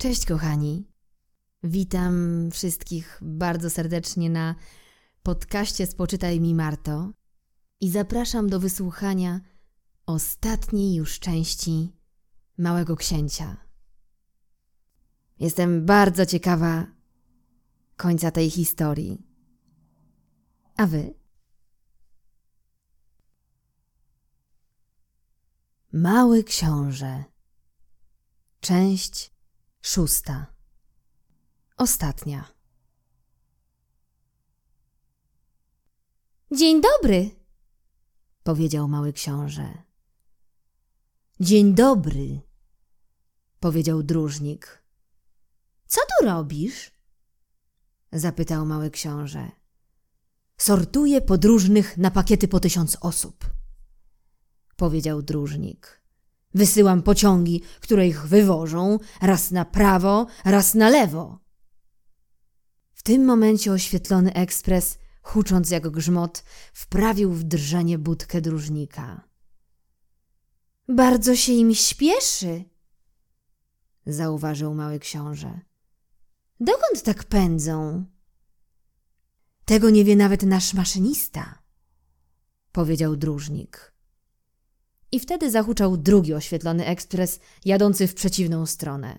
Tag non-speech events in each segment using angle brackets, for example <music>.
Cześć kochani. Witam wszystkich bardzo serdecznie na podcaście Spoczytaj mi Marto i zapraszam do wysłuchania ostatniej już części Małego Księcia. Jestem bardzo ciekawa końca tej historii. A wy? Mały Książę Część szósta Ostatnia Dzień dobry, powiedział mały książę. Dzień dobry, powiedział dróżnik. Co tu robisz? zapytał mały książę. Sortuję podróżnych na pakiety po tysiąc osób, powiedział dróżnik. Wysyłam pociągi, które ich wywożą, raz na prawo, raz na lewo. W tym momencie oświetlony ekspres, hucząc jak grzmot, wprawił w drżenie budkę dróżnika. Bardzo się im śpieszy, zauważył mały książę. Dokąd tak pędzą? Tego nie wie nawet nasz maszynista, powiedział dróżnik. I wtedy zahuczał drugi oświetlony ekspres jadący w przeciwną stronę.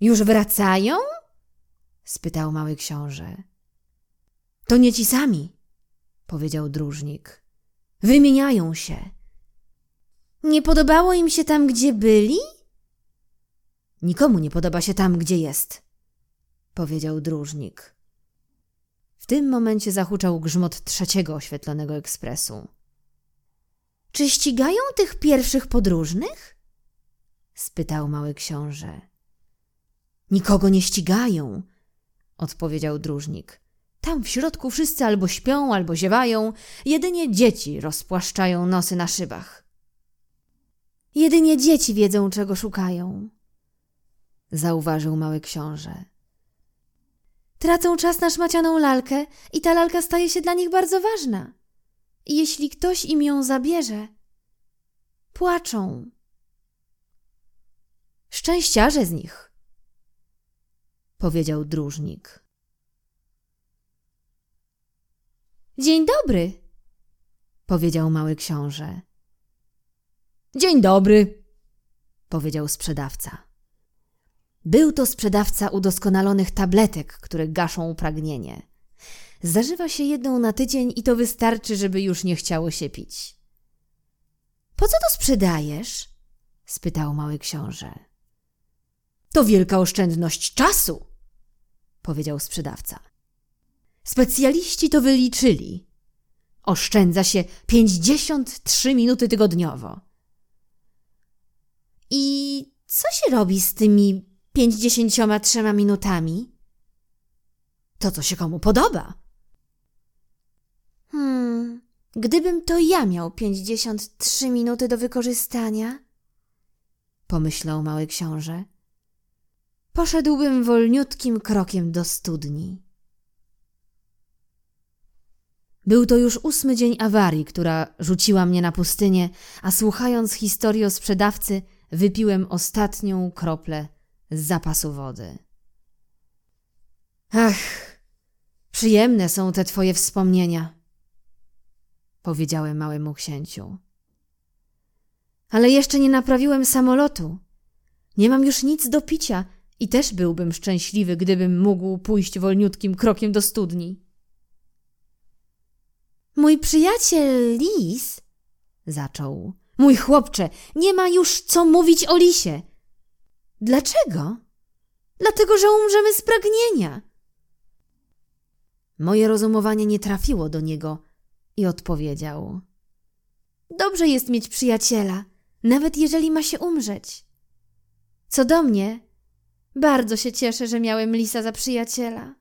Już wracają? spytał mały książę. To nie ci sami, powiedział dróżnik. Wymieniają się. Nie podobało im się tam, gdzie byli? Nikomu nie podoba się tam, gdzie jest, powiedział dróżnik. W tym momencie zahuczał grzmot trzeciego oświetlonego ekspresu. Czy ścigają tych pierwszych podróżnych? spytał mały książę. Nikogo nie ścigają, odpowiedział dróżnik. Tam w środku wszyscy albo śpią, albo ziewają, jedynie dzieci rozpłaszczają nosy na szybach. Jedynie dzieci wiedzą, czego szukają, zauważył mały książę. Tracą czas na szmacianą lalkę i ta lalka staje się dla nich bardzo ważna. Jeśli ktoś im ją zabierze, płaczą. Szczęściarze z nich, powiedział dróżnik. Dzień dobry, powiedział mały książę. Dzień dobry, powiedział sprzedawca. Był to sprzedawca udoskonalonych tabletek, które gaszą pragnienie. Zażywa się jedną na tydzień i to wystarczy, żeby już nie chciało się pić. Po co to sprzedajesz? spytał mały książę. To wielka oszczędność czasu, powiedział sprzedawca. Specjaliści to wyliczyli. Oszczędza się 53 minuty tygodniowo. I co się robi z tymi pięćdziesięcioma trzema minutami? To, co się komu podoba. Gdybym to ja miał pięćdziesiąt trzy minuty do wykorzystania, pomyślał mały książę, poszedłbym wolniutkim krokiem do studni. Był to już ósmy dzień awarii, która rzuciła mnie na pustynię, a słuchając historii o sprzedawcy, wypiłem ostatnią kroplę z zapasu wody. Ach, przyjemne są te twoje wspomnienia, powiedziałem małemu księciu. Ale jeszcze nie naprawiłem samolotu. Nie mam już nic do picia i też byłbym szczęśliwy, gdybym mógł pójść wolniutkim krokiem do studni. Mój przyjaciel Lis, zaczął. Mój chłopcze, nie ma już co mówić o lisie. Dlaczego? Dlatego, że umrzemy z pragnienia. Moje rozumowanie nie trafiło do niego i odpowiedział: Dobrze jest mieć przyjaciela, nawet jeżeli ma się umrzeć. Co do mnie, bardzo się cieszę, że miałem lisa za przyjaciela.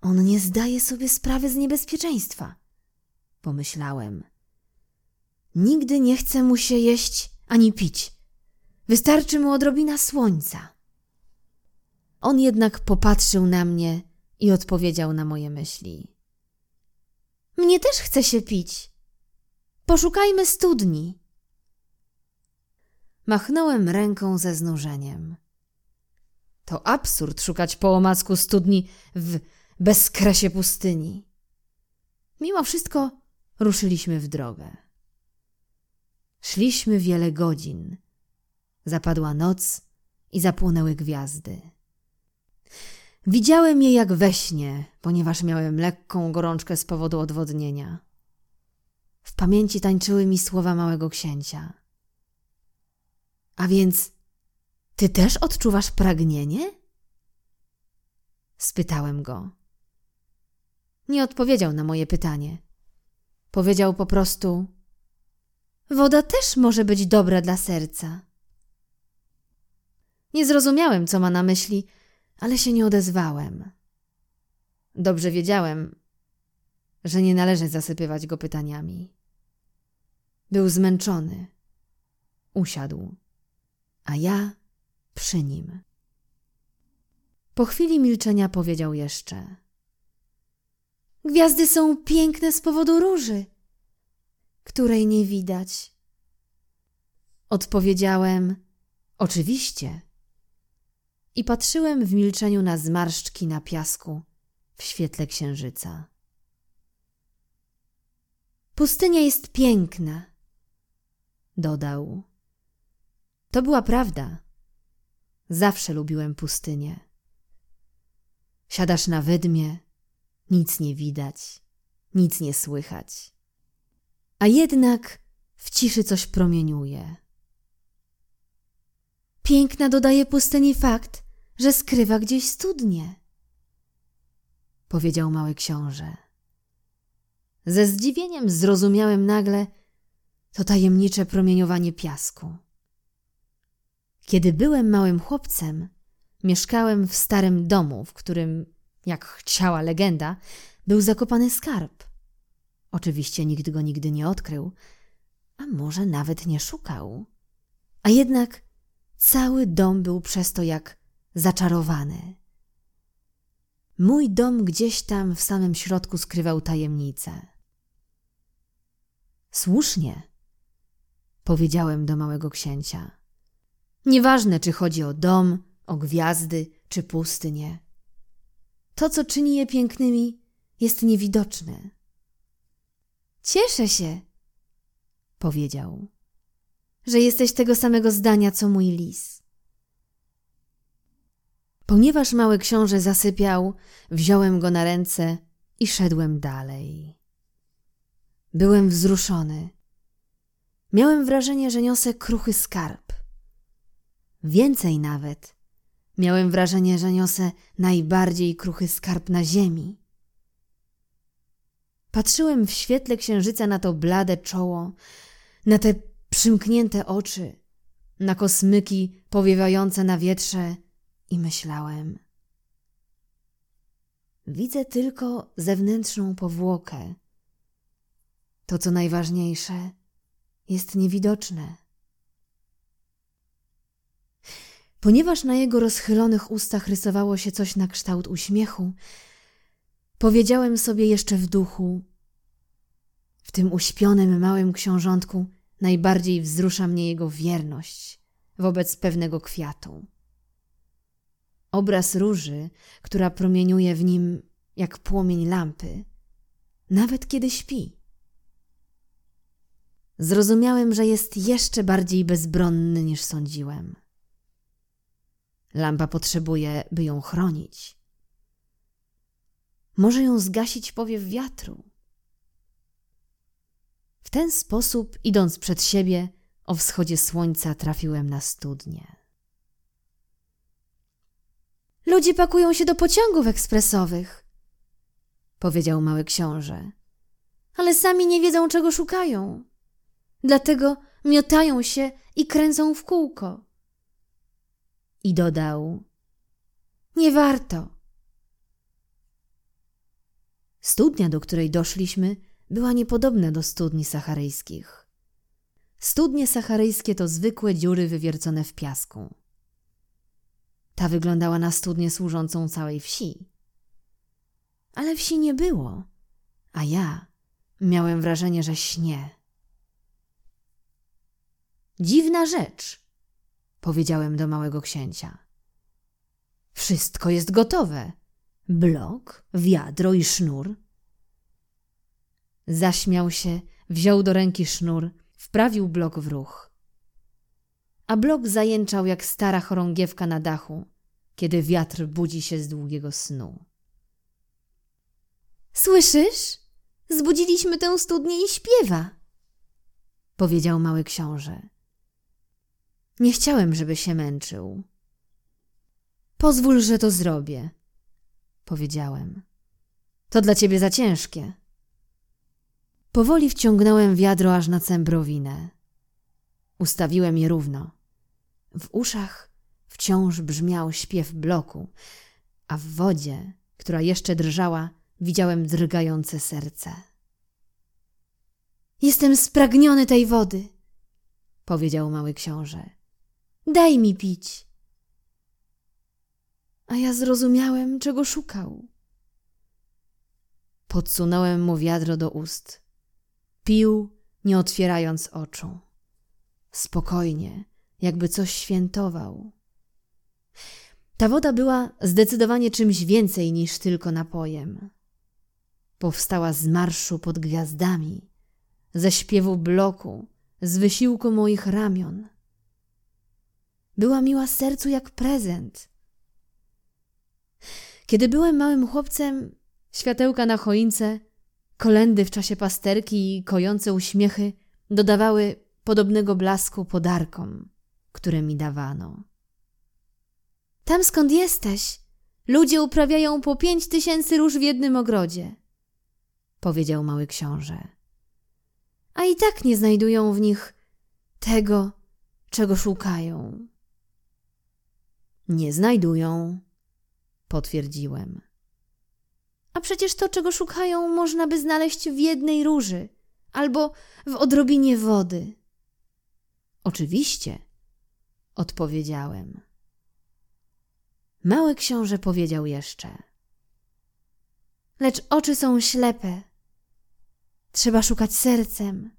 On nie zdaje sobie sprawy z niebezpieczeństwa, pomyślałem. Nigdy nie chce mu się jeść ani pić. Wystarczy mu odrobina słońca. On jednak popatrzył na mnie i odpowiedział na moje myśli. Mnie też chce się pić. Poszukajmy studni. Machnąłem ręką ze znużeniem. To absurd szukać po omacku studni w bezkresie pustyni. Mimo wszystko ruszyliśmy w drogę. Szliśmy wiele godzin. Zapadła noc i zapłonęły gwiazdy. Widziałem je jak we śnie, ponieważ miałem lekką gorączkę z powodu odwodnienia. W pamięci tańczyły mi słowa małego księcia. A więc ty też odczuwasz pragnienie? Spytałem go. Nie odpowiedział na moje pytanie. Powiedział po prostu: Woda też może być dobra dla serca. Nie zrozumiałem, co ma na myśli, ale się nie odezwałem. Dobrze wiedziałem, że nie należy zasypywać go pytaniami. Był zmęczony. Usiadł, a ja przy nim. Po chwili milczenia powiedział jeszcze: Gwiazdy są piękne z powodu róży, której nie widać. Odpowiedziałem: Oczywiście. I patrzyłem w milczeniu na zmarszczki na piasku w świetle księżyca. Pustynia jest piękna, dodał. To była prawda. Zawsze lubiłem pustynię. Siadasz na wydmie, nic nie widać, nic nie słychać. A jednak w ciszy coś promieniuje. Piękna dodaje pustyni fakt, że skrywa gdzieś studnie, powiedział mały książę. Ze zdziwieniem zrozumiałem nagle to tajemnicze promieniowanie piasku. Kiedy byłem małym chłopcem, mieszkałem w starym domu, w którym, jak chciała legenda, był zakopany skarb. Oczywiście nikt go nigdy nie odkrył, a może nawet nie szukał. A jednak cały dom był przez to jak zaczarowany. Mój dom gdzieś tam w samym środku skrywał tajemnicę. Słusznie, powiedziałem do małego księcia. Nieważne, czy chodzi o dom, o gwiazdy, czy pustynię. To, co czyni je pięknymi, jest niewidoczne. Cieszę się, powiedział, że jesteś tego samego zdania, co mój lis. Ponieważ mały książę zasypiał, wziąłem go na ręce i szedłem dalej. Byłem wzruszony. Miałem wrażenie, że niosę kruchy skarb. Więcej nawet. Miałem wrażenie, że niosę najbardziej kruchy skarb na ziemi. Patrzyłem w świetle księżyca na to blade czoło, na te przymknięte oczy, na kosmyki powiewające na wietrze i myślałem. Widzę tylko zewnętrzną powłokę. To, co najważniejsze, jest niewidoczne. Ponieważ na jego rozchylonych ustach rysowało się coś na kształt uśmiechu, powiedziałem sobie jeszcze w duchu: W tym uśpionym małym książątku najbardziej wzrusza mnie jego wierność wobec pewnego kwiatu. Obraz róży, która promieniuje w nim jak płomień lampy, nawet kiedy śpi. Zrozumiałem, że jest jeszcze bardziej bezbronny niż sądziłem. Lampa potrzebuje, by ją chronić. Może ją zgasić powiew wiatru. W ten sposób, idąc przed siebie, o wschodzie słońca trafiłem na studnię. Ludzie pakują się do pociągów ekspresowych, powiedział mały książę, ale sami nie wiedzą, czego szukają. Dlatego miotają się i kręcą w kółko. I dodał: Nie warto. Studnia, do której doszliśmy, była niepodobna do studni sacharyjskich. Studnie sacharyjskie to zwykłe dziury wywiercone w piasku. Ta wyglądała na studnię służącą całej wsi. Ale wsi nie było, a ja miałem wrażenie, że śnie. Dziwna rzecz, powiedziałem do małego księcia. Wszystko jest gotowe. Blok, wiadro i sznur. Zaśmiał się, wziął do ręki sznur, wprawił blok w ruch. A blok zajęczał jak stara chorągiewka na dachu, kiedy wiatr budzi się z długiego snu. Słyszysz? Zbudziliśmy tę studnię i śpiewa, powiedział mały książę. Nie chciałem, żeby się męczył. Pozwól, że to zrobię, powiedziałem. To dla ciebie za ciężkie. Powoli wciągnąłem wiadro aż na cembrowinę. Ustawiłem je równo. W uszach wciąż brzmiał śpiew bloku, a w wodzie, która jeszcze drżała, widziałem drgające serce. Jestem spragniony tej wody, powiedział mały książę. Daj mi pić. A ja zrozumiałem, czego szukał. Podsunąłem mu wiadro do ust. Pił, nie otwierając oczu. Spokojnie, jakby coś świętował. Ta woda była zdecydowanie czymś więcej niż tylko napojem. Powstała z marszu pod gwiazdami, ze śpiewu bloku, z wysiłku moich ramion. Była miła sercu jak prezent. Kiedy byłem małym chłopcem, światełka na choince, kolendy w czasie pasterki i kojące uśmiechy dodawały podobnego blasku podarkom, które mi dawano. Tam skąd jesteś, ludzie uprawiają po pięć tysięcy róż w jednym ogrodzie, powiedział mały książę. A i tak nie znajdują w nich tego, czego szukają. Nie znajdują, potwierdziłem. A przecież to, czego szukają, można by znaleźć w jednej róży albo w odrobinie wody. Oczywiście, odpowiedziałem. Mały książę powiedział jeszcze. Lecz oczy są ślepe. Trzeba szukać sercem.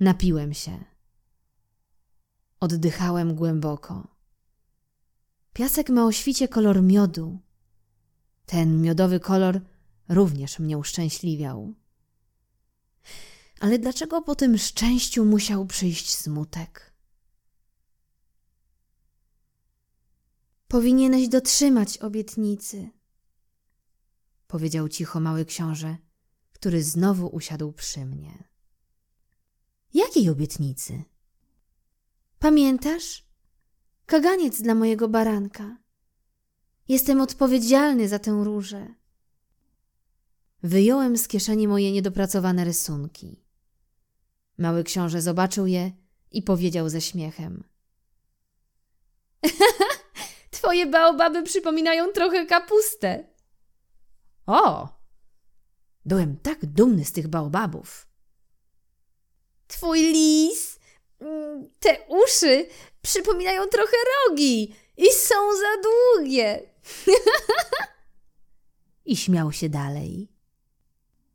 Napiłem się. Oddychałem głęboko. Piasek ma o świcie kolor miodu. Ten miodowy kolor również mnie uszczęśliwiał. Ale dlaczego po tym szczęściu musiał przyjść smutek? Powinieneś dotrzymać obietnicy, powiedział cicho mały książę, który znowu usiadł przy mnie. Jakiej obietnicy? Pamiętasz? Kaganiec dla mojego baranka. Jestem odpowiedzialny za tę różę. Wyjąłem z kieszeni moje niedopracowane rysunki. Mały książę zobaczył je i powiedział ze śmiechem. <laughs> Twoje baobaby przypominają trochę kapustę. O! Byłem tak dumny z tych baobabów. Twój lis, mm, te uszy przypominają trochę rogi i są za długie. <laughs> I śmiał się dalej.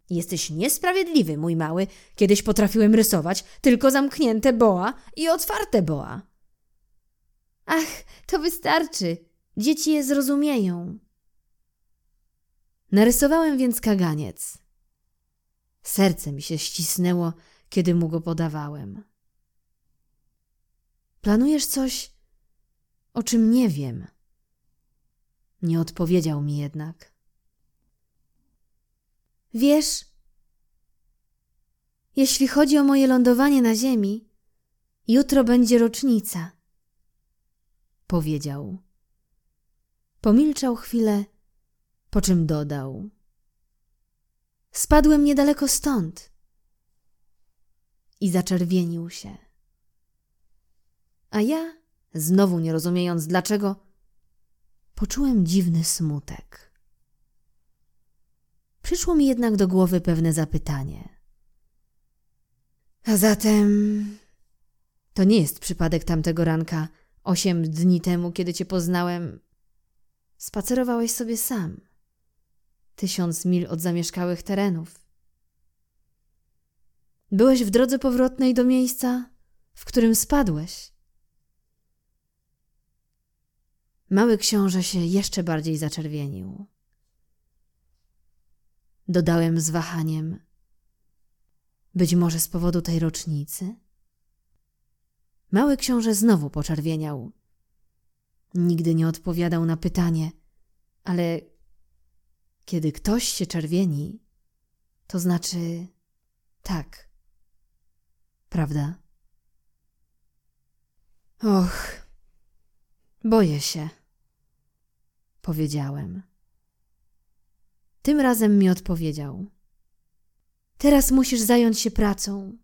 Jesteś niesprawiedliwy, mój mały. Kiedyś potrafiłem rysować tylko zamknięte boa i otwarte boa. Ach, to wystarczy. Dzieci je zrozumieją. Narysowałem więc kaganiec. Serce mi się ścisnęło, kiedy mu go podawałem. Planujesz coś, o czym nie wiem. Nie odpowiedział mi jednak. Wiesz, jeśli chodzi o moje lądowanie na Ziemi, jutro będzie rocznica. Powiedział. Pomilczał chwilę, po czym dodał. Spadłem niedaleko stąd. I zaczerwienił się. A ja, znowu nie rozumiejąc dlaczego, poczułem dziwny smutek. Przyszło mi jednak do głowy pewne zapytanie. A zatem to nie jest przypadek tamtego ranka, Osiem dni temu, kiedy cię poznałem, spacerowałeś sobie sam, tysiąc mil od zamieszkałych terenów. Byłeś w drodze powrotnej do miejsca, w którym spadłeś. Mały książę się jeszcze bardziej zaczerwienił. Dodałem z wahaniem. Być może z powodu tej rocznicy? Mały książę znowu poczerwieniał. Nigdy nie odpowiadał na pytanie, ale kiedy ktoś się czerwieni, to znaczy tak. Prawda? Och, boję się, powiedziałem. Tym razem mi odpowiedział. Teraz musisz zająć się pracą.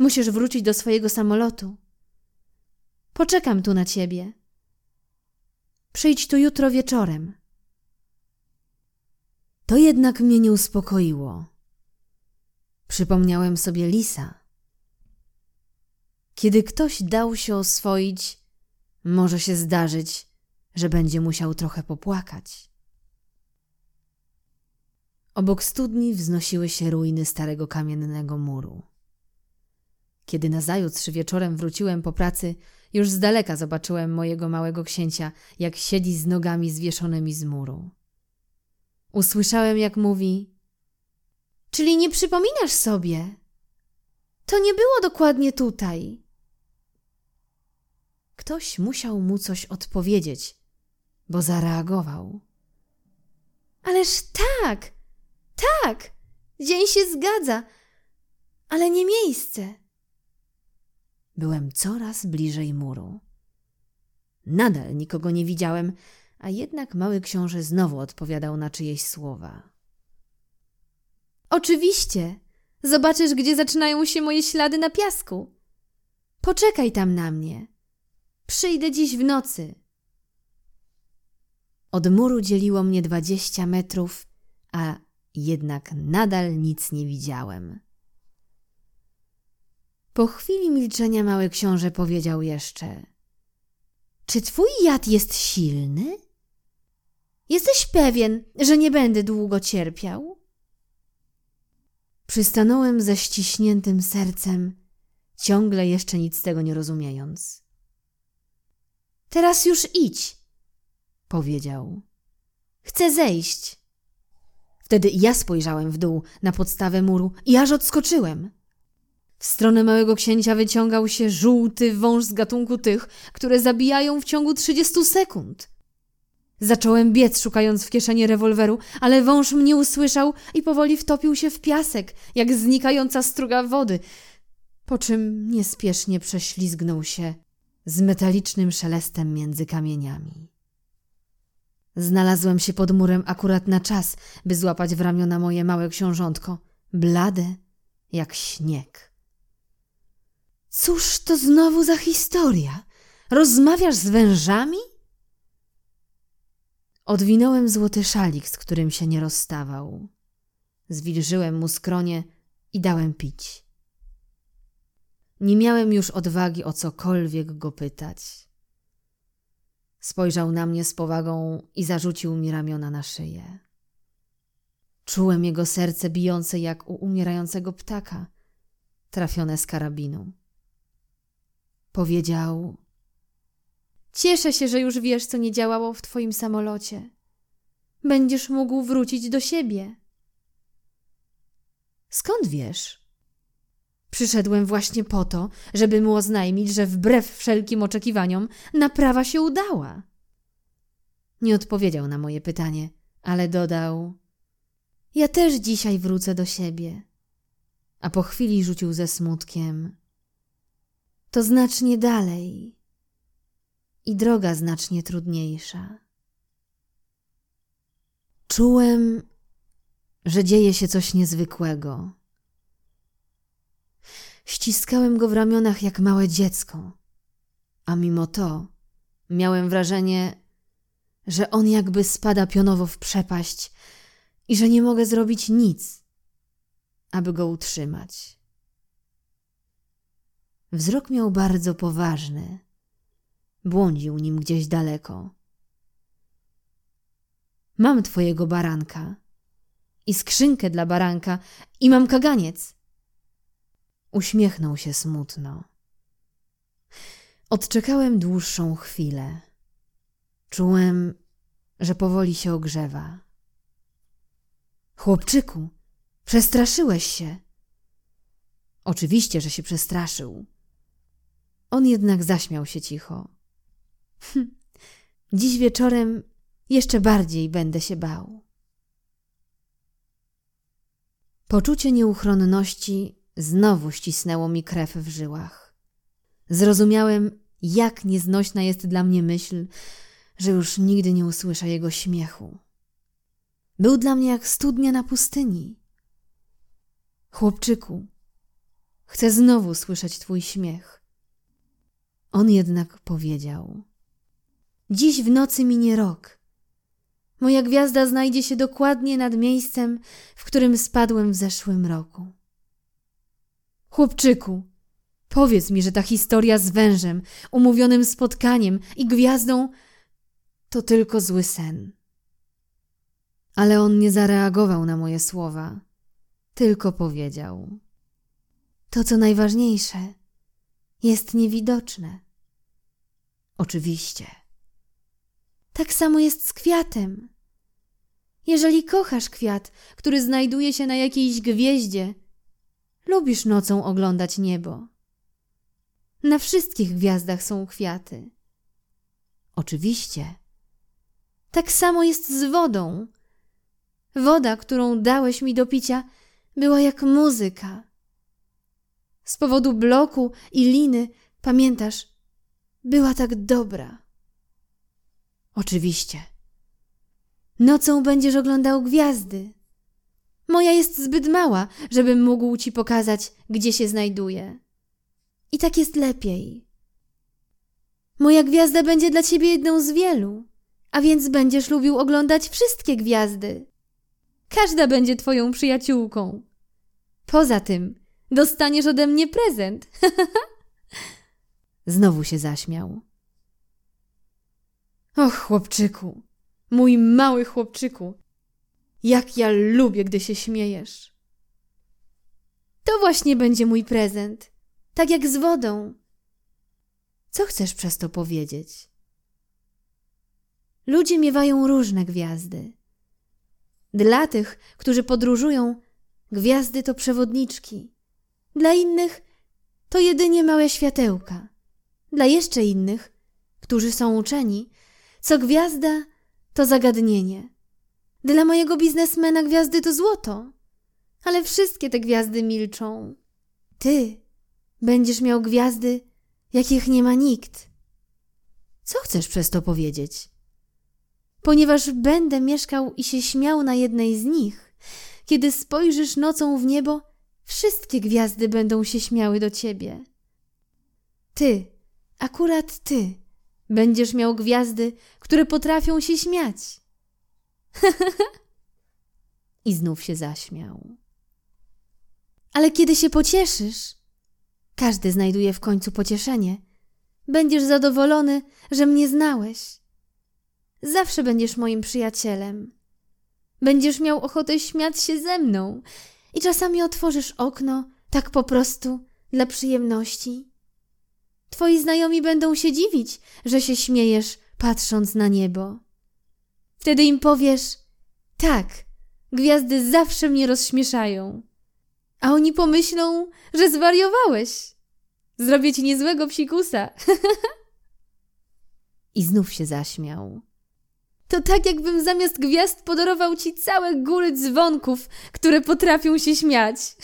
Musisz wrócić do swojego samolotu. Poczekam tu na ciebie. Przyjdź tu jutro wieczorem. To jednak mnie nie uspokoiło. Przypomniałem sobie lisa. Kiedy ktoś dał się oswoić, może się zdarzyć, że będzie musiał trochę popłakać. Obok studni wznosiły się ruiny starego kamiennego muru. Kiedy nazajutrz wieczorem wróciłem po pracy, już z daleka zobaczyłem mojego małego księcia, jak siedzi z nogami zwieszonymi z muru. Usłyszałem, jak mówi: Czyli nie przypominasz sobie? To nie było dokładnie tutaj. Ktoś musiał mu coś odpowiedzieć, bo zareagował. Ależ tak, tak, dzień się zgadza, ale nie miejsce. Byłem coraz bliżej muru. Nadal nikogo nie widziałem, a jednak mały książę znowu odpowiadał na czyjeś słowa. Oczywiście, zobaczysz, gdzie zaczynają się moje ślady na piasku. Poczekaj tam na mnie. Przyjdę dziś w nocy. Od muru dzieliło mnie dwadzieścia metrów, a jednak nadal nic nie widziałem. Po chwili milczenia mały książę powiedział jeszcze: Czy twój jad jest silny? Jesteś pewien, że nie będę długo cierpiał? Przystanąłem ze ściśniętym sercem, ciągle jeszcze nic z tego nie rozumiejąc. Teraz już idź, powiedział. Chcę zejść. Wtedy ja spojrzałem w dół na podstawę muru i aż odskoczyłem. W stronę małego księcia wyciągał się żółty wąż z gatunku tych, które zabijają w ciągu trzydziestu sekund. Zacząłem biec, szukając w kieszeni rewolweru, ale wąż mnie usłyszał i powoli wtopił się w piasek, jak znikająca struga wody, po czym niespiesznie prześlizgnął się z metalicznym szelestem między kamieniami. Znalazłem się pod murem akurat na czas, by złapać w ramiona moje małe książątko, blade jak śnieg. Cóż to znowu za historia? Rozmawiasz z wężami? Odwinąłem złoty szalik, z którym się nie rozstawał. Zwilżyłem mu skronie i dałem pić. Nie miałem już odwagi o cokolwiek go pytać. Spojrzał na mnie z powagą i zarzucił mi ramiona na szyję. Czułem jego serce bijące jak u umierającego ptaka, trafione z karabinu. Powiedział: Cieszę się, że już wiesz, co nie działało w twoim samolocie. Będziesz mógł wrócić do siebie. Skąd wiesz? Przyszedłem właśnie po to, żeby mu oznajmić, że wbrew wszelkim oczekiwaniom naprawa się udała. Nie odpowiedział na moje pytanie, ale dodał: Ja też dzisiaj wrócę do siebie. A po chwili rzucił ze smutkiem: To znacznie dalej i droga znacznie trudniejsza. Czułem, że dzieje się coś niezwykłego. Ściskałem go w ramionach jak małe dziecko, a mimo to miałem wrażenie, że on jakby spada pionowo w przepaść i że nie mogę zrobić nic, aby go utrzymać. Wzrok miał bardzo poważny błądził nim gdzieś daleko. Mam twojego baranka i skrzynkę dla baranka i mam kaganiec. Uśmiechnął się smutno. Odczekałem dłuższą chwilę, Czułem, że powoli się ogrzewa. Chłopczyku, przestraszyłeś się. Oczywiście, że się przestraszył. On jednak zaśmiał się cicho. Hm, dziś wieczorem jeszcze bardziej będę się bał. Poczucie nieuchronności znowu ścisnęło mi krew w żyłach. Zrozumiałem, jak nieznośna jest dla mnie myśl, że już nigdy nie usłyszę jego śmiechu. Był dla mnie jak studnia na pustyni. Chłopczyku, chcę znowu słyszeć twój śmiech. On jednak powiedział: Dziś w nocy minie rok. Moja gwiazda znajdzie się dokładnie nad miejscem, w którym spadłem w zeszłym roku. Chłopczyku, powiedz mi, że ta historia z wężem, umówionym spotkaniem i gwiazdą to tylko zły sen. Ale on nie zareagował na moje słowa, tylko powiedział: To, co najważniejsze, jest niewidoczne. Oczywiście. Tak samo jest z kwiatem. Jeżeli kochasz kwiat, który znajduje się na jakiejś gwieździe, lubisz nocą oglądać niebo. Na wszystkich gwiazdach są kwiaty. Oczywiście. Tak samo jest z wodą. Woda, którą dałeś mi do picia, była jak muzyka. Z powodu bloku i liny, pamiętasz, była tak dobra. Oczywiście. Nocą będziesz oglądał gwiazdy. Moja jest zbyt mała, żebym mógł ci pokazać, gdzie się znajduje. I tak jest lepiej. Moja gwiazda będzie dla ciebie jedną z wielu, a więc będziesz lubił oglądać wszystkie gwiazdy. Każda będzie twoją przyjaciółką. Poza tym dostaniesz ode mnie prezent. <laughs> Znowu się zaśmiał. Och, chłopczyku, mój mały chłopczyku, jak ja lubię, gdy się śmiejesz. To właśnie będzie mój prezent, tak jak z wodą. Co chcesz przez to powiedzieć? Ludzie miewają różne gwiazdy. Dla tych, którzy podróżują, gwiazdy to przewodniczki. Dla innych to jedynie małe światełka. Dla jeszcze innych, którzy są uczeni, co gwiazda to zagadnienie. Dla mojego biznesmena gwiazdy to złoto. Ale wszystkie te gwiazdy milczą. Ty będziesz miał gwiazdy, jakich nie ma nikt. Co chcesz przez to powiedzieć? Ponieważ będę mieszkał i się śmiał na jednej z nich, kiedy spojrzysz nocą w niebo, wszystkie gwiazdy będą się śmiały do ciebie. Ty, akurat ty, będziesz miał gwiazdy, które potrafią się śmiać. <laughs> I znów się zaśmiał. Ale kiedy się pocieszysz, każdy znajduje w końcu pocieszenie. Będziesz zadowolony, że mnie znałeś. Zawsze będziesz moim przyjacielem. Będziesz miał ochotę śmiać się ze mną i czasami otworzysz okno, tak po prostu, dla przyjemności. Twoi znajomi będą się dziwić, że się śmiejesz, patrząc na niebo. Wtedy im powiesz: Tak, gwiazdy zawsze mnie rozśmieszają. A oni pomyślą, że zwariowałeś. Zrobię ci niezłego psikusa. <laughs> I znów się zaśmiał. To tak, jakbym zamiast gwiazd podarował ci całe góry dzwonków, które potrafią się śmiać. <laughs>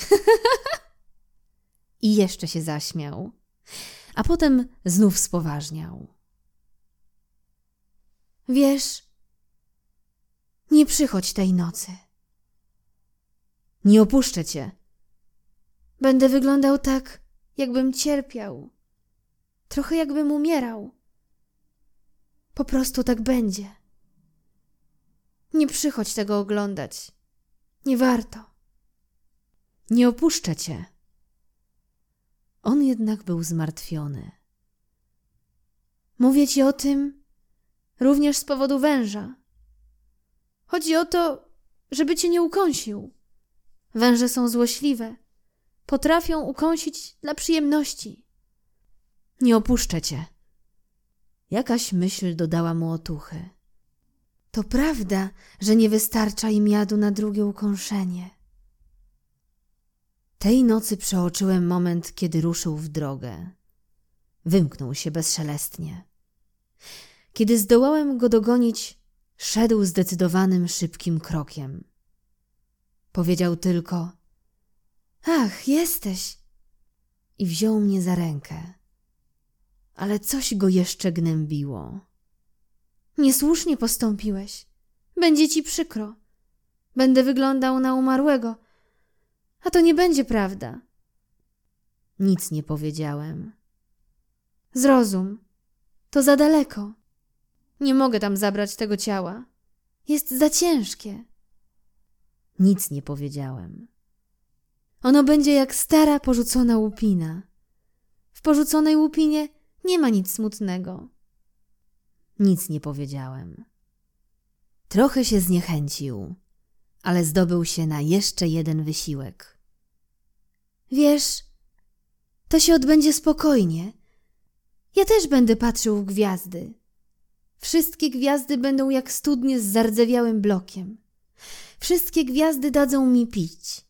I jeszcze się zaśmiał, a potem znów spoważniał. Wiesz, nie przychodź tej nocy. Nie opuszczę cię. Będę wyglądał tak, jakbym cierpiał. Trochę jakbym umierał. Po prostu tak będzie. Nie przychodź tego oglądać. Nie warto. Nie opuszczę cię. On jednak był zmartwiony. Mówię ci o tym również z powodu węża. Chodzi o to, żeby cię nie ukąsił. Węże są złośliwe. Potrafią ukąsić dla przyjemności. Nie opuszczę cię. Jakaś myśl dodała mu otuchy. To prawda, że nie wystarcza im jadu na drugie ukąszenie. Tej nocy przeoczyłem moment, kiedy ruszył w drogę. Wymknął się bezszelestnie. Kiedy zdołałem go dogonić, szedł zdecydowanym, szybkim krokiem. Powiedział tylko: Ach, jesteś! I wziął mnie za rękę. Ale coś go jeszcze gnębiło. Niesłusznie postąpiłeś. Będzie ci przykro. Będę wyglądał na umarłego. A to nie będzie prawda. Nic nie powiedziałem. Zrozum. To za daleko. Nie mogę tam zabrać tego ciała. Jest za ciężkie. Nic nie powiedziałem. Ono będzie jak stara, porzucona łupina. W porzuconej łupinie nie ma nic smutnego. Nic nie powiedziałem. Trochę się zniechęcił, ale zdobył się na jeszcze jeden wysiłek. Wiesz, to się odbędzie spokojnie. Ja też będę patrzył w gwiazdy. Wszystkie gwiazdy będą jak studnie z zardzewiałym blokiem. Wszystkie gwiazdy dadzą mi pić.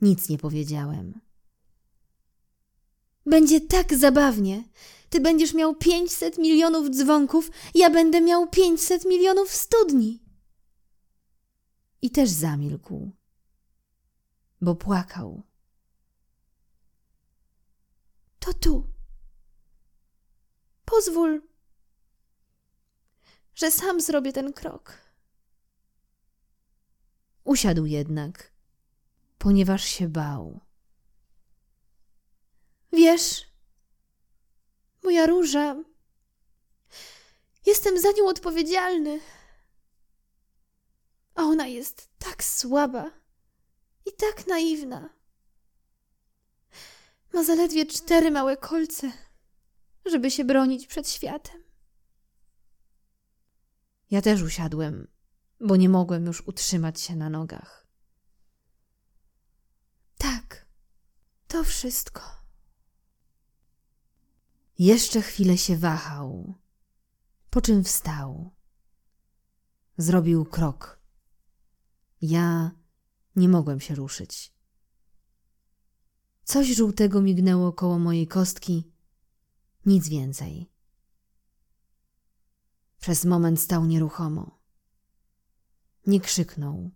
Nic nie powiedziałem. Będzie tak zabawnie. Ty będziesz miał pięćset milionów dzwonków, ja będę miał pięćset milionów studni. I też zamilkł, bo płakał. To tu. Pozwól, że sam zrobię ten krok. Usiadł jednak, ponieważ się bał. Wiesz, moja róża, jestem za nią odpowiedzialny. A ona jest tak słaba i tak naiwna. Ma zaledwie cztery małe kolce, żeby się bronić przed światem. Ja też usiadłem, bo nie mogłem już utrzymać się na nogach. Tak, to wszystko. Jeszcze chwilę się wahał, po czym wstał. Zrobił krok. Ja nie mogłem się ruszyć. Coś żółtego mignęło koło mojej kostki, nic więcej. Przez moment stał nieruchomo. Nie krzyknął.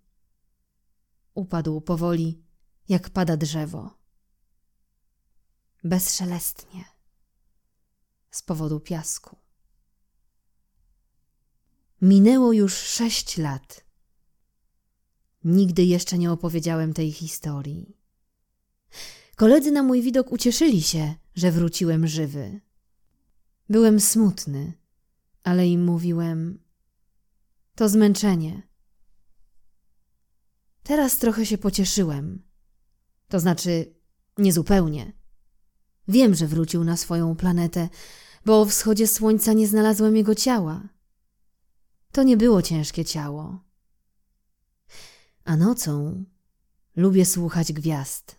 Upadł powoli, jak pada drzewo. Bezszelestnie, z powodu piasku. Minęło już sześć lat. Nigdy jeszcze nie opowiedziałem tej historii. Koledzy na mój widok ucieszyli się, że wróciłem żywy. Byłem smutny, ale im mówiłem: To zmęczenie. Teraz trochę się pocieszyłem. To znaczy, niezupełnie. Wiem, że wrócił na swoją planetę, bo o wschodzie słońca nie znalazłem jego ciała. To nie było ciężkie ciało. A nocą lubię słuchać gwiazd.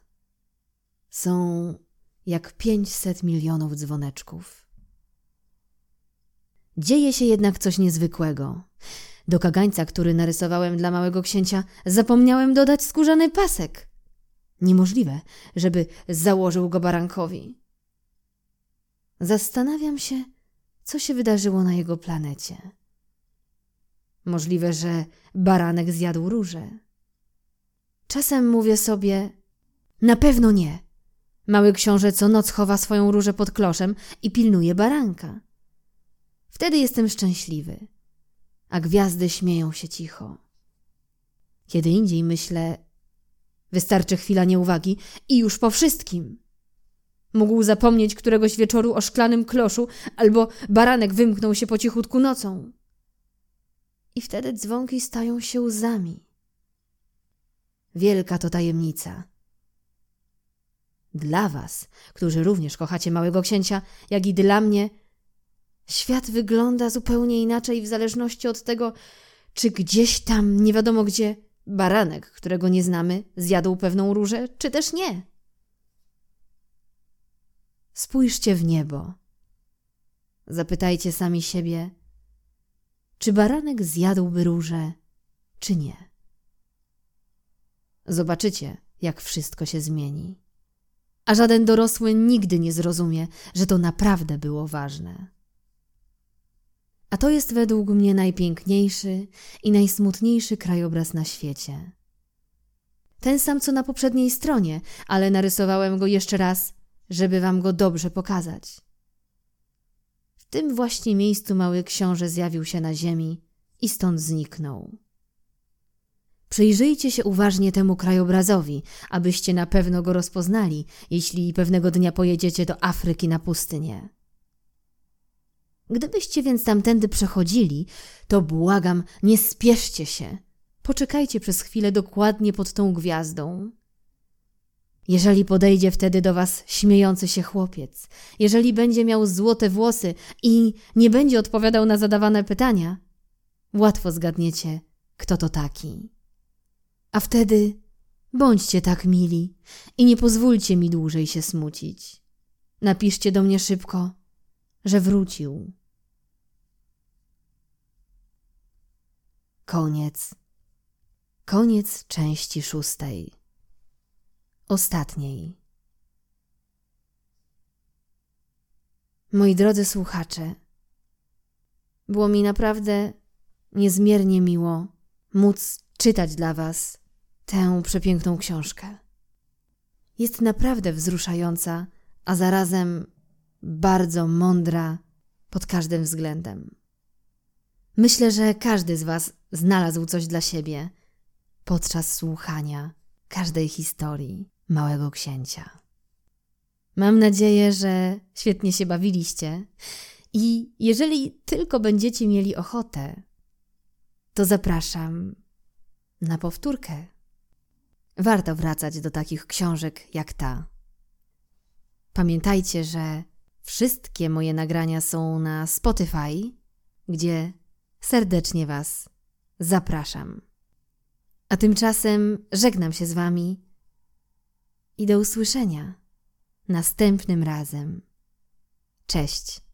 Są jak pięćset milionów dzwoneczków. Dzieje się jednak coś niezwykłego. Do kagańca, który narysowałem dla małego księcia, zapomniałem dodać skórzany pasek. Niemożliwe, żeby założył go barankowi. Zastanawiam się, co się wydarzyło na jego planecie. Możliwe, że baranek zjadł róże. Czasem mówię sobie, na pewno nie. Mały książę co noc chowa swoją różę pod kloszem i pilnuje baranka. Wtedy jestem szczęśliwy, a gwiazdy śmieją się cicho. Kiedy indziej myślę, wystarczy chwila nieuwagi i już po wszystkim. Mógł zapomnieć któregoś wieczoru o szklanym kloszu, albo baranek wymknął się po cichutku nocą. I wtedy dzwonki stają się łzami. Wielka to tajemnica. Dla was, którzy również kochacie małego księcia, jak i dla mnie, Świat wygląda zupełnie inaczej w zależności od tego, czy gdzieś tam, nie wiadomo gdzie, baranek, którego nie znamy, zjadł pewną różę, czy też nie. Spójrzcie w niebo. Zapytajcie sami siebie, czy baranek zjadłby róże, czy nie. Zobaczycie, jak wszystko się zmieni. A żaden dorosły nigdy nie zrozumie, że to naprawdę było ważne. A to jest według mnie najpiękniejszy i najsmutniejszy krajobraz na świecie. Ten sam co na poprzedniej stronie, ale narysowałem go jeszcze raz, żeby wam go dobrze pokazać. W tym właśnie miejscu mały książę zjawił się na ziemi i stąd zniknął. Przyjrzyjcie się uważnie temu krajobrazowi, abyście na pewno go rozpoznali, jeśli pewnego dnia pojedziecie do Afryki na pustynię. Gdybyście więc tamtędy przechodzili, to błagam, nie spieszcie się. Poczekajcie przez chwilę dokładnie pod tą gwiazdą. Jeżeli podejdzie wtedy do was śmiejący się chłopiec, jeżeli będzie miał złote włosy i nie będzie odpowiadał na zadawane pytania, łatwo zgadniecie, kto to taki. A wtedy bądźcie tak mili i nie pozwólcie mi dłużej się smucić. Napiszcie do mnie szybko, że wrócił. Koniec. Koniec części szóstej. Ostatniej. Moi drodzy słuchacze, było mi naprawdę niezmiernie miło móc czytać dla Was tę przepiękną książkę. Jest naprawdę wzruszająca, a zarazem bardzo mądra pod każdym względem. Myślę, że każdy z Was znalazł coś dla siebie podczas słuchania każdej historii Małego Księcia. Mam nadzieję, że świetnie się bawiliście i jeżeli tylko będziecie mieli ochotę, to zapraszam na powtórkę. Warto wracać do takich książek jak ta. Pamiętajcie, że wszystkie moje nagrania są na Spotify, gdzie serdecznie Was zapraszam. A tymczasem żegnam się z Wami i do usłyszenia następnym razem. Cześć.